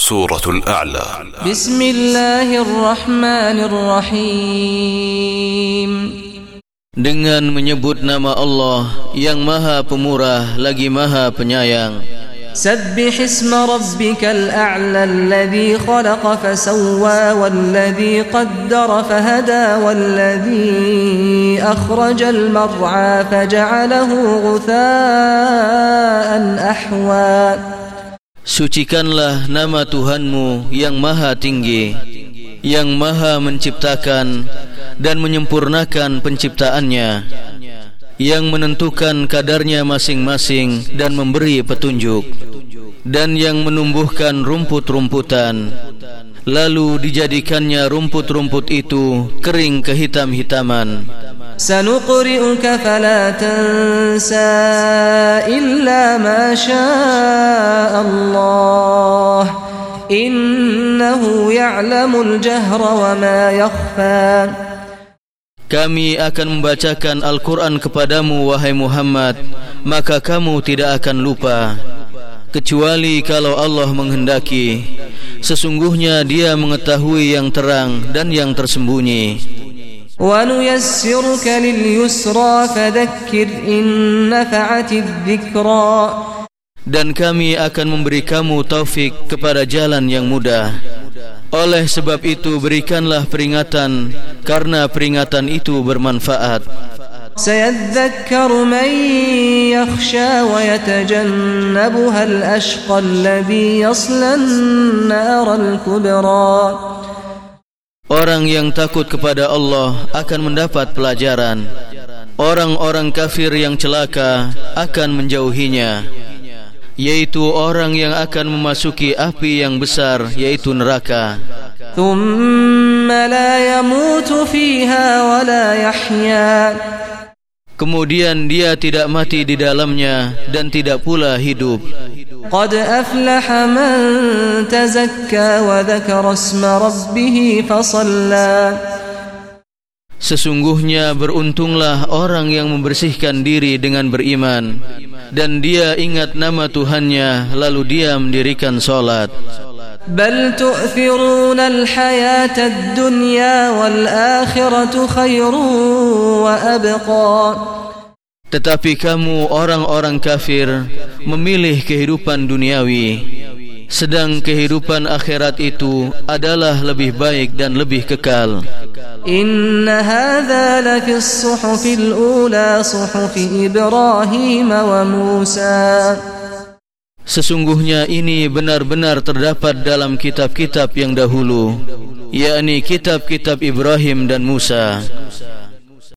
سورة الأعلى. بسم الله الرحمن الرحيم. Dengan menyebut nama Allah yang maha pemurah lagi maha penyayang. سبح اسم ربك الأعلى الذي خلق فسوى والذي قدر فهدى والذي أخرج المرعى فجعله غثاء أحوى Sucikanlah nama Tuhanmu yang maha tinggi Yang maha menciptakan dan menyempurnakan penciptaannya Yang menentukan kadarnya masing-masing dan memberi petunjuk Dan yang menumbuhkan rumput-rumputan Lalu dijadikannya rumput-rumput itu kering kehitam-hitaman سنقرئك فلا تنسى إلا ما شاء الله إنه يعلم الجهر وما يخفى Kami akan membacakan Al-Quran kepadamu wahai Muhammad Maka kamu tidak akan lupa Kecuali kalau Allah menghendaki Sesungguhnya dia mengetahui yang terang dan yang tersembunyi ونيسرك لليسرى فذكر إن نفعت الذكرى Dan kami akan memberi kamu taufik kepada jalan yang mudah Oleh sebab itu berikanlah peringatan Karena peringatan itu bermanfaat سيذكر من يخشى ويتجنبها الأشقى الذي يصلى النار الكبرى Orang yang takut kepada Allah akan mendapat pelajaran. Orang-orang kafir yang celaka akan menjauhinya. yaitu orang yang akan memasuki api yang besar yaitu neraka. Kemudian dia tidak mati di dalamnya dan tidak pula hidup. Qad aflaha man tazakka wa وذكر اسم ربه فصلى Sesungguhnya beruntunglah orang yang membersihkan diri dengan beriman dan dia ingat nama Tuhannya lalu dia mendirikan solat. بل تؤثرون الحياة الدنيا والآخرة خير وأبقى Tetapi kamu orang-orang kafir memilih kehidupan duniawi sedang kehidupan akhirat itu adalah lebih baik dan lebih kekal inna hadza la fi as-suhufil ula suhuf ibrahim wa musa Sesungguhnya ini benar-benar terdapat dalam kitab-kitab yang dahulu yakni kitab-kitab Ibrahim dan Musa.